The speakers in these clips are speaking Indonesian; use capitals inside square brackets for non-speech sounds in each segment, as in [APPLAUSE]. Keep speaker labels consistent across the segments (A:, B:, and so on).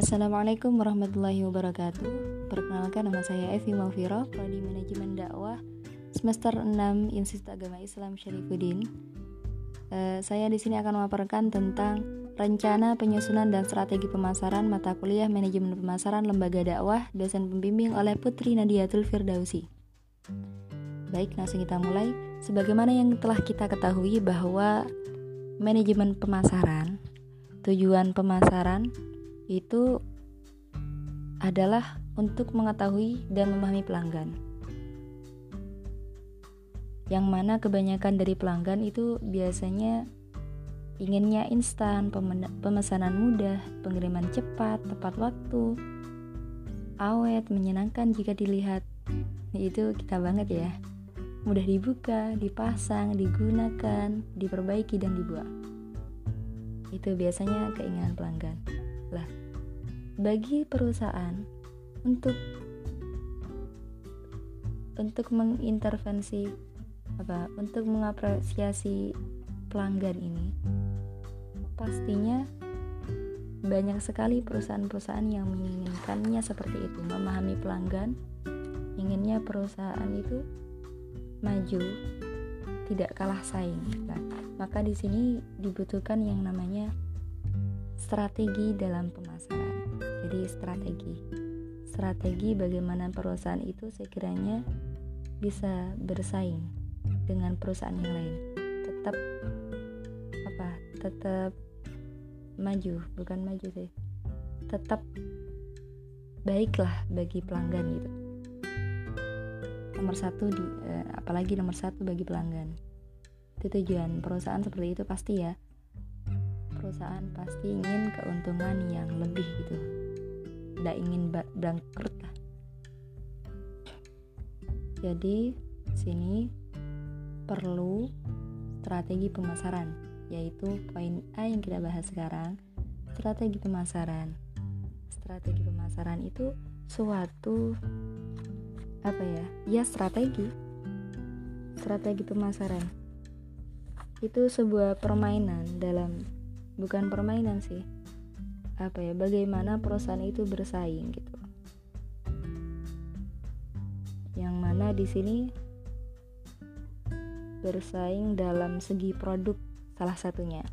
A: Assalamualaikum warahmatullahi wabarakatuh. Perkenalkan nama saya Evi Malviro, prodi manajemen dakwah semester 6 Institut Agama Islam Syarifuddin. Uh, saya di sini akan memaparkan tentang rencana penyusunan dan strategi pemasaran mata kuliah manajemen pemasaran lembaga dakwah dosen pembimbing oleh Putri Nadiatul Firdausi. Baik, langsung kita mulai. Sebagaimana yang telah kita ketahui bahwa manajemen pemasaran Tujuan pemasaran itu adalah untuk mengetahui dan memahami pelanggan. Yang mana kebanyakan dari pelanggan itu biasanya inginnya instan, pemesanan mudah, pengiriman cepat, tepat waktu, awet, menyenangkan jika dilihat. Itu kita banget ya. Mudah dibuka, dipasang, digunakan, diperbaiki dan dibuang itu biasanya keinginan pelanggan bagi perusahaan untuk untuk mengintervensi apa untuk mengapresiasi pelanggan ini pastinya banyak sekali perusahaan-perusahaan yang menginginkannya seperti itu memahami pelanggan inginnya perusahaan itu maju tidak kalah saing. Nah, maka di sini dibutuhkan yang namanya strategi dalam pemasaran. Jadi strategi. Strategi bagaimana perusahaan itu sekiranya bisa bersaing dengan perusahaan yang lain. Tetap apa? Tetap maju, bukan maju sih. Tetap baiklah bagi pelanggan gitu nomor satu di eh, apalagi nomor satu bagi pelanggan itu tujuan perusahaan seperti itu pasti ya perusahaan pasti ingin keuntungan yang lebih gitu tidak ingin bangkrut lah jadi sini perlu strategi pemasaran yaitu poin A yang kita bahas sekarang strategi pemasaran. Strategi pemasaran itu suatu apa ya? Ya strategi. Strategi pemasaran. Itu sebuah permainan dalam bukan permainan sih apa ya bagaimana perusahaan itu bersaing gitu yang mana di sini bersaing dalam segi produk salah satunya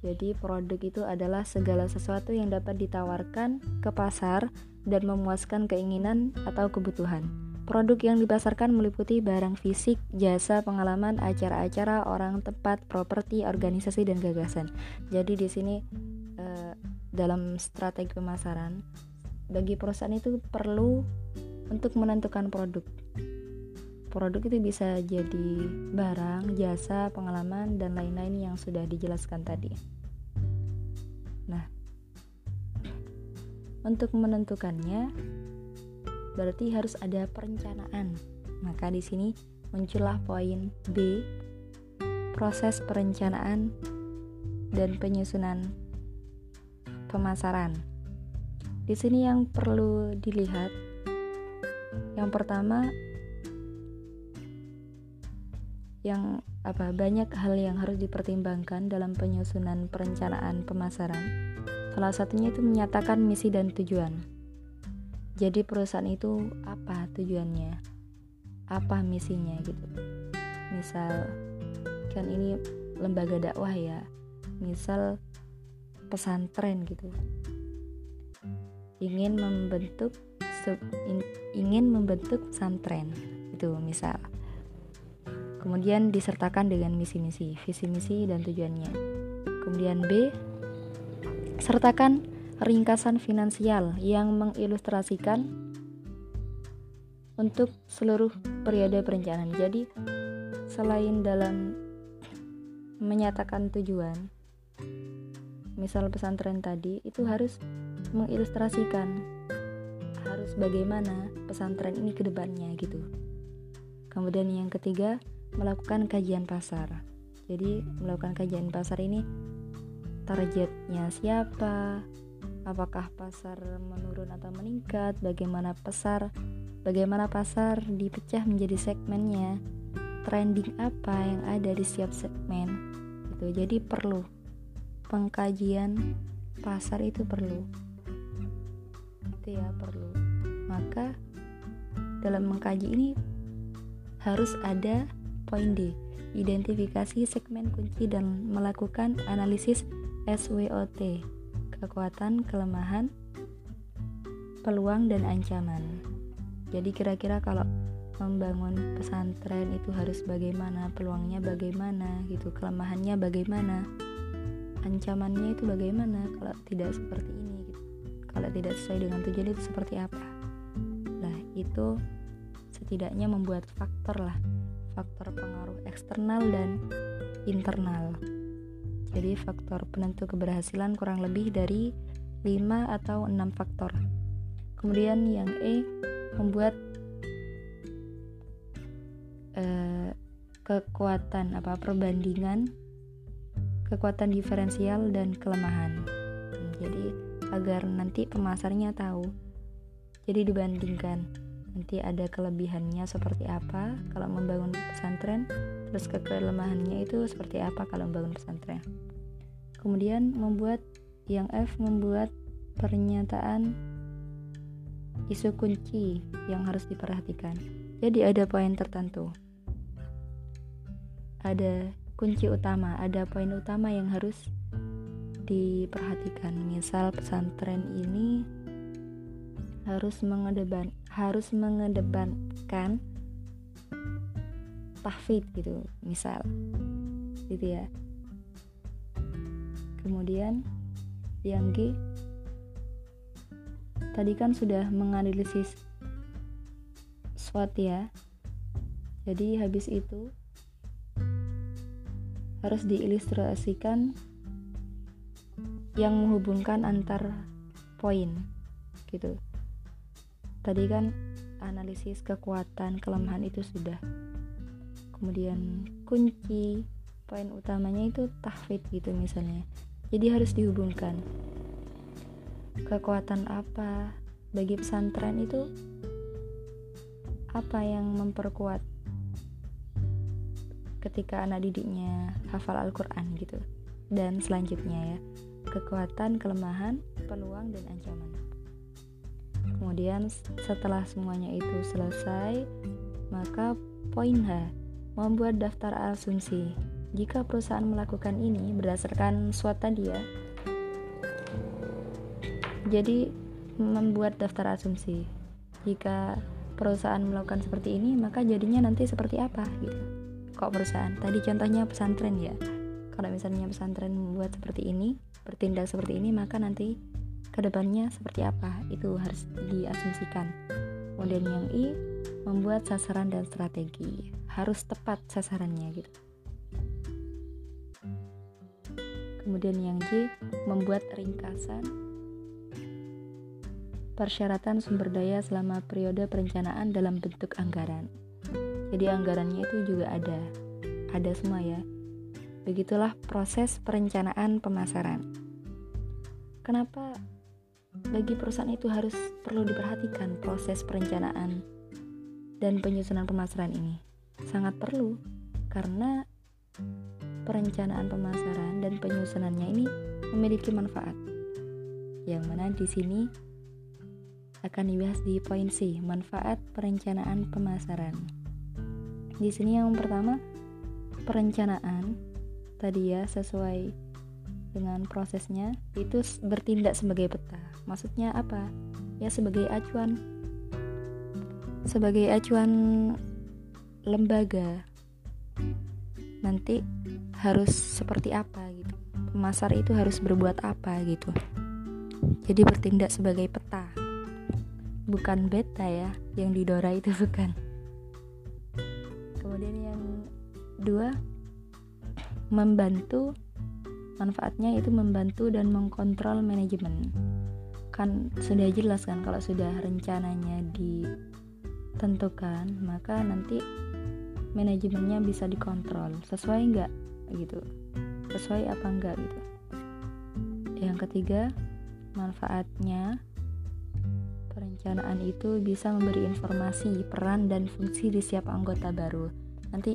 A: jadi produk itu adalah segala sesuatu yang dapat ditawarkan ke pasar dan memuaskan keinginan atau kebutuhan. Produk yang dipasarkan meliputi barang fisik, jasa, pengalaman, acara-acara, orang, tempat, properti, organisasi, dan gagasan. Jadi di sini eh, dalam strategi pemasaran, bagi perusahaan itu perlu untuk menentukan produk. Produk itu bisa jadi barang, jasa, pengalaman, dan lain-lain yang sudah dijelaskan tadi. Nah, untuk menentukannya berarti harus ada perencanaan. Maka di sini muncullah poin B, proses perencanaan dan penyusunan pemasaran. Di sini yang perlu dilihat yang pertama yang apa banyak hal yang harus dipertimbangkan dalam penyusunan perencanaan pemasaran Salah satunya itu menyatakan misi dan tujuan. Jadi perusahaan itu apa tujuannya? Apa misinya gitu. Misal kan ini lembaga dakwah ya. Misal pesantren gitu. Ingin membentuk sub, in, ingin membentuk pesantren itu misal. Kemudian disertakan dengan misi-misi, visi misi dan tujuannya. Kemudian B sertakan ringkasan finansial yang mengilustrasikan untuk seluruh periode perencanaan. Jadi, selain dalam menyatakan tujuan, misal pesantren tadi itu harus mengilustrasikan harus bagaimana pesantren ini ke depannya gitu. Kemudian yang ketiga, melakukan kajian pasar. Jadi, melakukan kajian pasar ini targetnya siapa, apakah pasar menurun atau meningkat, bagaimana pasar, bagaimana pasar dipecah menjadi segmennya, trending apa yang ada di setiap segmen. Gitu. Jadi perlu pengkajian pasar itu perlu. Itu ya perlu. Maka dalam mengkaji ini harus ada poin D identifikasi segmen kunci dan melakukan analisis SWOT kekuatan, kelemahan, peluang dan ancaman. Jadi kira-kira kalau membangun pesantren itu harus bagaimana, peluangnya bagaimana gitu, kelemahannya bagaimana, ancamannya itu bagaimana kalau tidak seperti ini gitu. Kalau tidak sesuai dengan tujuan itu seperti apa? Nah, itu setidaknya membuat faktor lah, faktor pengaruh eksternal dan internal. Jadi faktor penentu keberhasilan kurang lebih dari 5 atau 6 faktor. Kemudian yang E membuat eh, kekuatan apa perbandingan kekuatan diferensial dan kelemahan. Jadi agar nanti pemasarnya tahu. Jadi dibandingkan nanti ada kelebihannya seperti apa kalau membangun pesantren terus kelemahannya itu seperti apa kalau membangun pesantren? Kemudian membuat yang F membuat pernyataan isu kunci yang harus diperhatikan. Jadi ada poin tertentu. Ada kunci utama ada poin utama yang harus diperhatikan. Misal pesantren ini harus mengedepan harus mengedepankan tahfid gitu misal. Gitu ya. Kemudian yang G tadi kan sudah menganalisis SWOT ya. Jadi habis itu harus diilustrasikan yang menghubungkan antar poin gitu. Tadi kan analisis kekuatan kelemahan itu sudah kemudian kunci poin utamanya itu tahfid gitu misalnya. Jadi harus dihubungkan. Kekuatan apa bagi pesantren itu apa yang memperkuat ketika anak didiknya hafal Al-Quran gitu. Dan selanjutnya ya kekuatan, kelemahan, peluang, dan ancaman. Kemudian setelah semuanya itu selesai maka poin H membuat daftar asumsi. Jika perusahaan melakukan ini berdasarkan SWOT tadi ya. Jadi membuat daftar asumsi. Jika perusahaan melakukan seperti ini, maka jadinya nanti seperti apa gitu. Kok perusahaan? Tadi contohnya pesantren ya. Kalau misalnya pesantren membuat seperti ini, bertindak seperti ini, maka nanti ke depannya seperti apa? Itu harus diasumsikan. Kemudian yang I, membuat sasaran dan strategi harus tepat sasarannya gitu. Kemudian yang J membuat ringkasan persyaratan sumber daya selama periode perencanaan dalam bentuk anggaran. Jadi anggarannya itu juga ada ada semua ya. Begitulah proses perencanaan pemasaran. Kenapa bagi perusahaan itu harus perlu diperhatikan proses perencanaan dan penyusunan pemasaran ini sangat perlu karena perencanaan pemasaran dan penyusunannya ini memiliki manfaat. Yang mana di sini akan dibahas di poin C, manfaat perencanaan pemasaran. Di sini yang pertama, perencanaan tadi ya sesuai dengan prosesnya itu bertindak sebagai peta. Maksudnya apa? Ya sebagai acuan sebagai acuan lembaga. Nanti harus seperti apa gitu. Pemasar itu harus berbuat apa gitu. Jadi bertindak sebagai peta. Bukan beta ya yang didora itu [LAUGHS] bukan. Kemudian yang dua membantu manfaatnya itu membantu dan mengkontrol manajemen. Kan sudah jelas kan kalau sudah rencananya ditentukan maka nanti manajemennya bisa dikontrol. Sesuai nggak? Gitu. Sesuai apa enggak gitu. Yang ketiga manfaatnya perencanaan itu bisa memberi informasi peran dan fungsi di setiap anggota baru. Nanti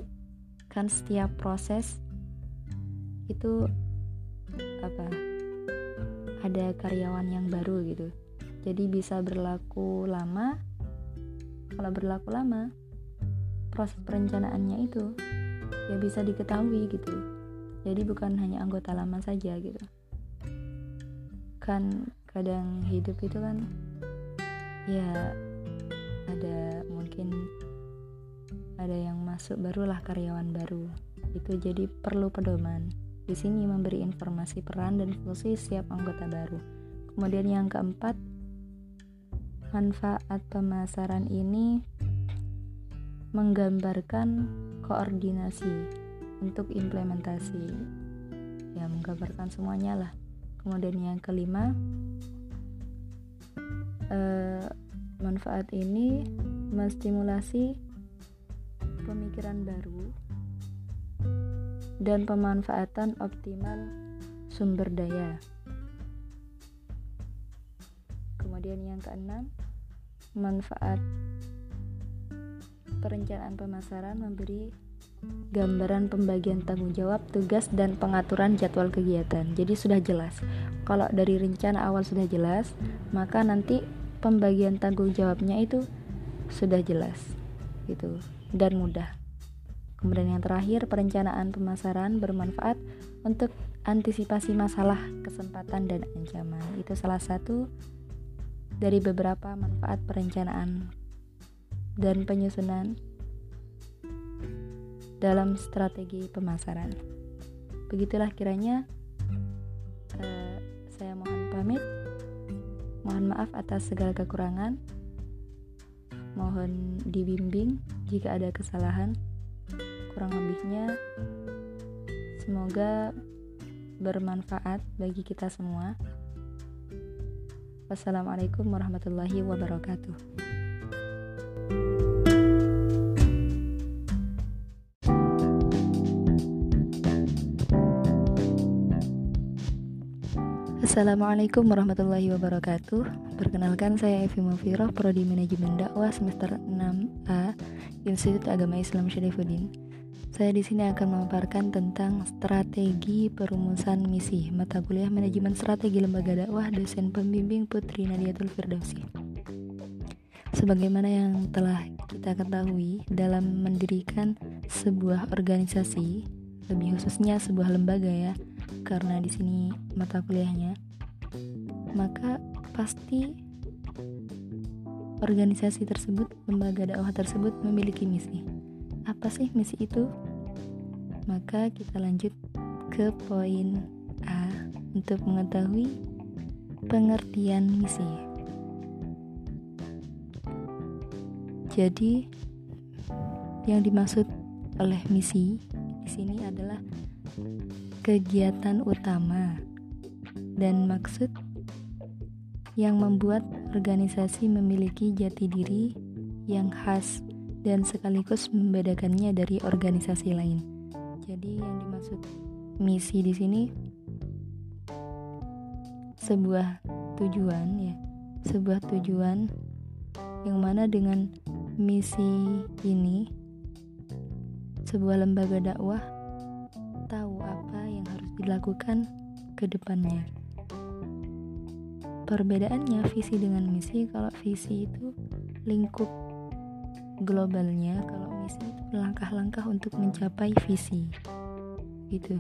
A: kan setiap proses itu apa? Ada karyawan yang baru gitu. Jadi bisa berlaku lama. Kalau berlaku lama proses perencanaannya itu ya bisa diketahui gitu. Jadi bukan hanya anggota lama saja gitu. Kan kadang hidup itu kan ya ada mungkin ada yang masuk barulah karyawan baru. Itu jadi perlu pedoman. Di sini memberi informasi peran dan fungsi setiap anggota baru. Kemudian yang keempat manfaat pemasaran ini menggambarkan koordinasi untuk implementasi. Ya menggambarkan semuanya lah. Kemudian yang kelima eh, manfaat ini menstimulasi pemikiran baru dan pemanfaatan optimal sumber daya. Kemudian yang keenam manfaat perencanaan pemasaran memberi gambaran pembagian tanggung jawab, tugas, dan pengaturan jadwal kegiatan. Jadi sudah jelas. Kalau dari rencana awal sudah jelas, maka nanti pembagian tanggung jawabnya itu sudah jelas. Gitu dan mudah. Kemudian yang terakhir, perencanaan pemasaran bermanfaat untuk antisipasi masalah, kesempatan, dan ancaman. Itu salah satu dari beberapa manfaat perencanaan dan penyusunan dalam strategi pemasaran. Begitulah kiranya uh, saya mohon pamit. Mohon maaf atas segala kekurangan. Mohon dibimbing jika ada kesalahan. Kurang lebihnya semoga bermanfaat bagi kita semua. Wassalamualaikum warahmatullahi wabarakatuh. Assalamualaikum warahmatullahi wabarakatuh. Perkenalkan saya Evi Mafiroh Prodi Manajemen Dakwah semester 6A Institut Agama Islam Syarifuddin. Saya di sini akan memaparkan tentang strategi perumusan misi Mata kuliah Manajemen Strategi Lembaga Dakwah Dosen Pembimbing Putri Nadiatul Firdausi Sebagaimana yang telah kita ketahui dalam mendirikan sebuah organisasi Lebih khususnya sebuah lembaga ya karena di sini mata kuliahnya maka pasti organisasi tersebut, lembaga dakwah tersebut memiliki misi. Apa sih misi itu? Maka kita lanjut ke poin A untuk mengetahui pengertian misi. Jadi yang dimaksud oleh misi di sini adalah kegiatan utama dan maksud yang membuat organisasi memiliki jati diri yang khas dan sekaligus membedakannya dari organisasi lain. Jadi yang dimaksud misi di sini sebuah tujuan ya, sebuah tujuan yang mana dengan misi ini sebuah lembaga dakwah tahu apa yang harus dilakukan ke depannya. Perbedaannya visi dengan misi kalau visi itu lingkup globalnya kalau misi itu langkah-langkah untuk mencapai visi gitu.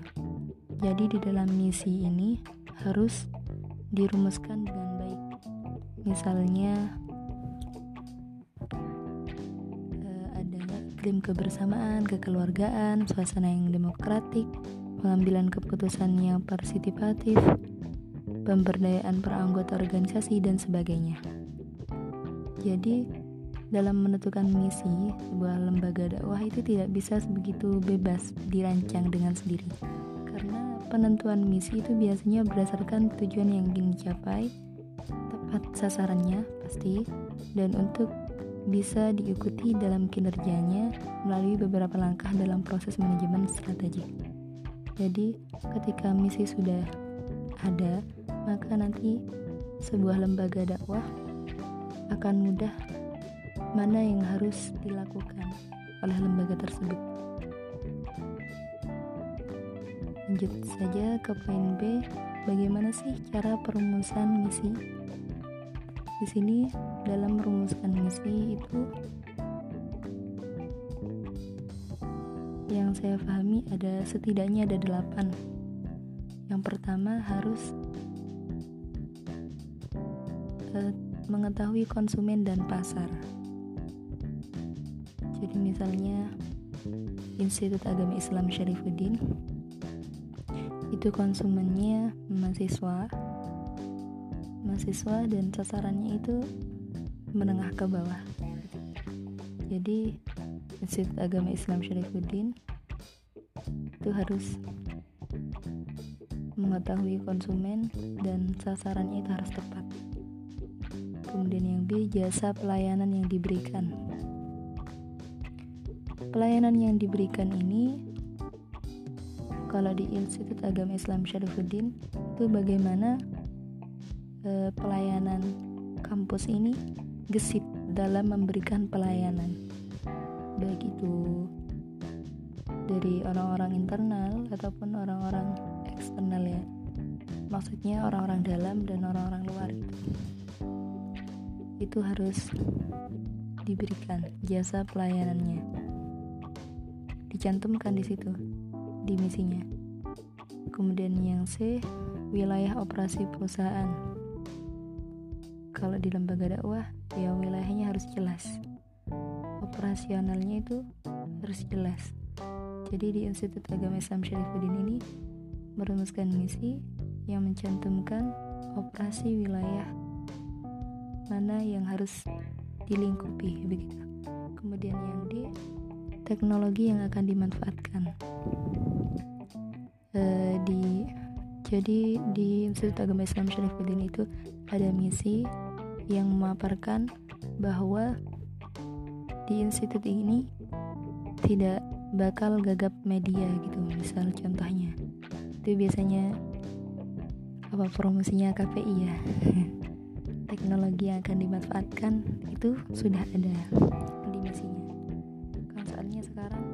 A: Jadi di dalam misi ini harus dirumuskan dengan baik. Misalnya iklim kebersamaan kekeluargaan suasana yang demokratik pengambilan keputusan yang partisipatif pemberdayaan per anggota organisasi, dan sebagainya. Jadi, dalam menentukan misi, sebuah lembaga dakwah itu tidak bisa begitu bebas dirancang dengan sendiri. Karena penentuan misi itu biasanya berdasarkan tujuan yang ingin dicapai, tepat sasarannya pasti, dan untuk bisa diikuti dalam kinerjanya melalui beberapa langkah dalam proses manajemen strategik. Jadi, ketika misi sudah ada, maka nanti sebuah lembaga dakwah akan mudah mana yang harus dilakukan oleh lembaga tersebut. Lanjut saja ke poin B, bagaimana sih cara perumusan misi di sini dalam merumuskan misi itu yang saya pahami ada setidaknya ada delapan. Yang pertama harus uh, mengetahui konsumen dan pasar. Jadi misalnya Institut Agama Islam Syarifuddin itu konsumennya mahasiswa. Mahasiswa dan sasarannya itu menengah ke bawah. Jadi Institut Agama Islam Syarifuddin itu harus mengetahui konsumen dan sasarannya itu harus tepat. Kemudian yang B jasa pelayanan yang diberikan. Pelayanan yang diberikan ini kalau di Institut Agama Islam Syarifuddin itu bagaimana eh, pelayanan kampus ini gesit dalam memberikan pelayanan. Baik itu dari orang-orang internal ataupun orang-orang eksternal ya. Maksudnya orang-orang dalam dan orang-orang luar. Itu itu harus diberikan jasa pelayanannya. Dicantumkan di situ di misinya. Kemudian yang C wilayah operasi perusahaan kalau di lembaga dakwah ya wilayahnya harus jelas. Operasionalnya itu harus jelas. Jadi di Institut Agama Islam Syarifuddin ini merumuskan misi yang mencantumkan operasi wilayah mana yang harus dilingkupi begitu. Kemudian yang di teknologi yang akan dimanfaatkan. E, di jadi di Institut Agama Islam Syarifuddin itu ada misi yang memaparkan bahwa di institut ini tidak bakal gagap media gitu misal contohnya. Itu biasanya apa promosinya KPI ya. [LAUGHS] Teknologi yang akan dimanfaatkan itu sudah ada di misinya kan soalnya sekarang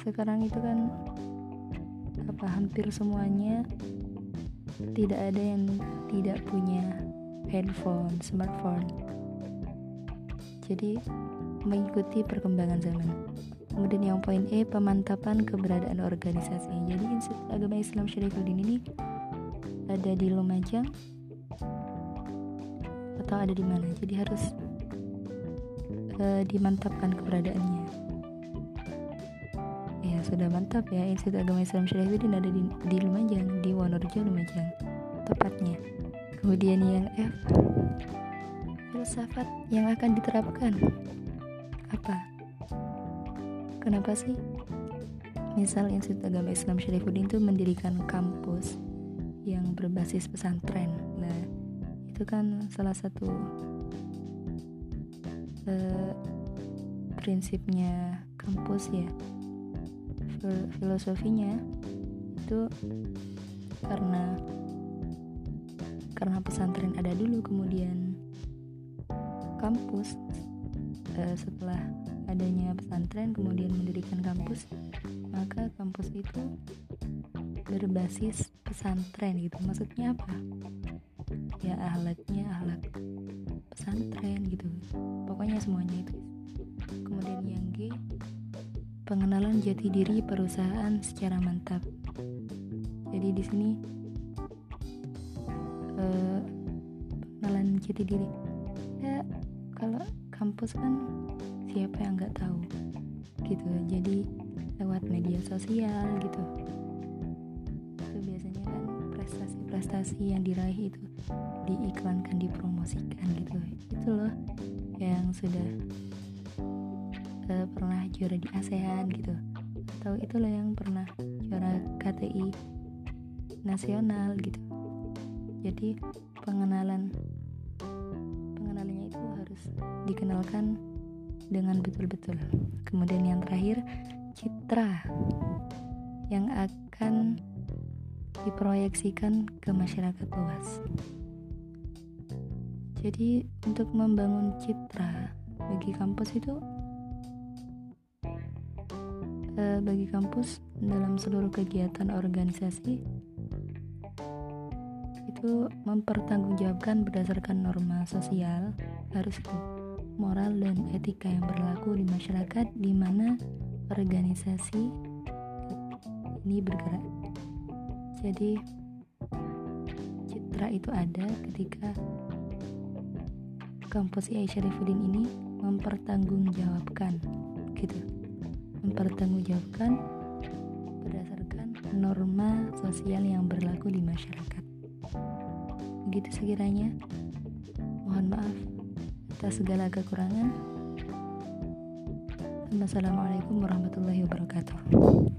A: sekarang itu kan apa hampir semuanya tidak ada yang tidak punya handphone, smartphone. Jadi mengikuti perkembangan zaman. Kemudian yang poin E pemantapan keberadaan organisasi. Jadi Institut Agama Islam Syarifuddin ini ada di Lumajang atau ada di mana. Jadi harus uh, dimantapkan keberadaannya. Ya sudah mantap ya Institut Agama Islam Syarifuddin ada di, di Lumajang, di Wonorejo Lumajang tepatnya. Kemudian yang F, filsafat yang akan diterapkan. Apa? Kenapa sih? Misal Institut Agama Islam Syarifuddin itu mendirikan kampus yang berbasis pesantren. Nah, itu kan salah satu uh, prinsipnya kampus ya. Filosofinya itu karena karena pesantren ada dulu kemudian kampus uh, setelah adanya pesantren kemudian mendirikan kampus maka kampus itu berbasis pesantren gitu. Maksudnya apa? Ya ahlaknya ahlak pesantren gitu. Pokoknya semuanya itu. Kemudian yang G pengenalan jati diri perusahaan secara mantap. Jadi di sini jati diri. Ya kalau kampus kan siapa yang nggak tahu gitu. Jadi lewat media sosial gitu. Itu biasanya kan prestasi-prestasi yang diraih itu diiklankan dipromosikan gitu. Itu loh yang sudah uh, pernah juara di ASEAN gitu. Atau itulah yang pernah juara KTI nasional gitu. Jadi pengenalan dikenalkan dengan betul-betul. Kemudian yang terakhir citra yang akan diproyeksikan ke masyarakat luas. Jadi untuk membangun citra bagi kampus itu eh, bagi kampus dalam seluruh kegiatan organisasi itu mempertanggungjawabkan berdasarkan norma sosial harus moral dan etika yang berlaku di masyarakat di mana organisasi ini bergerak. Jadi citra itu ada ketika kampus IAI Syarifuddin ini mempertanggungjawabkan gitu mempertanggungjawabkan berdasarkan norma sosial yang berlaku di masyarakat begitu sekiranya. Mohon maaf atas segala kekurangan. Wassalamualaikum warahmatullahi wabarakatuh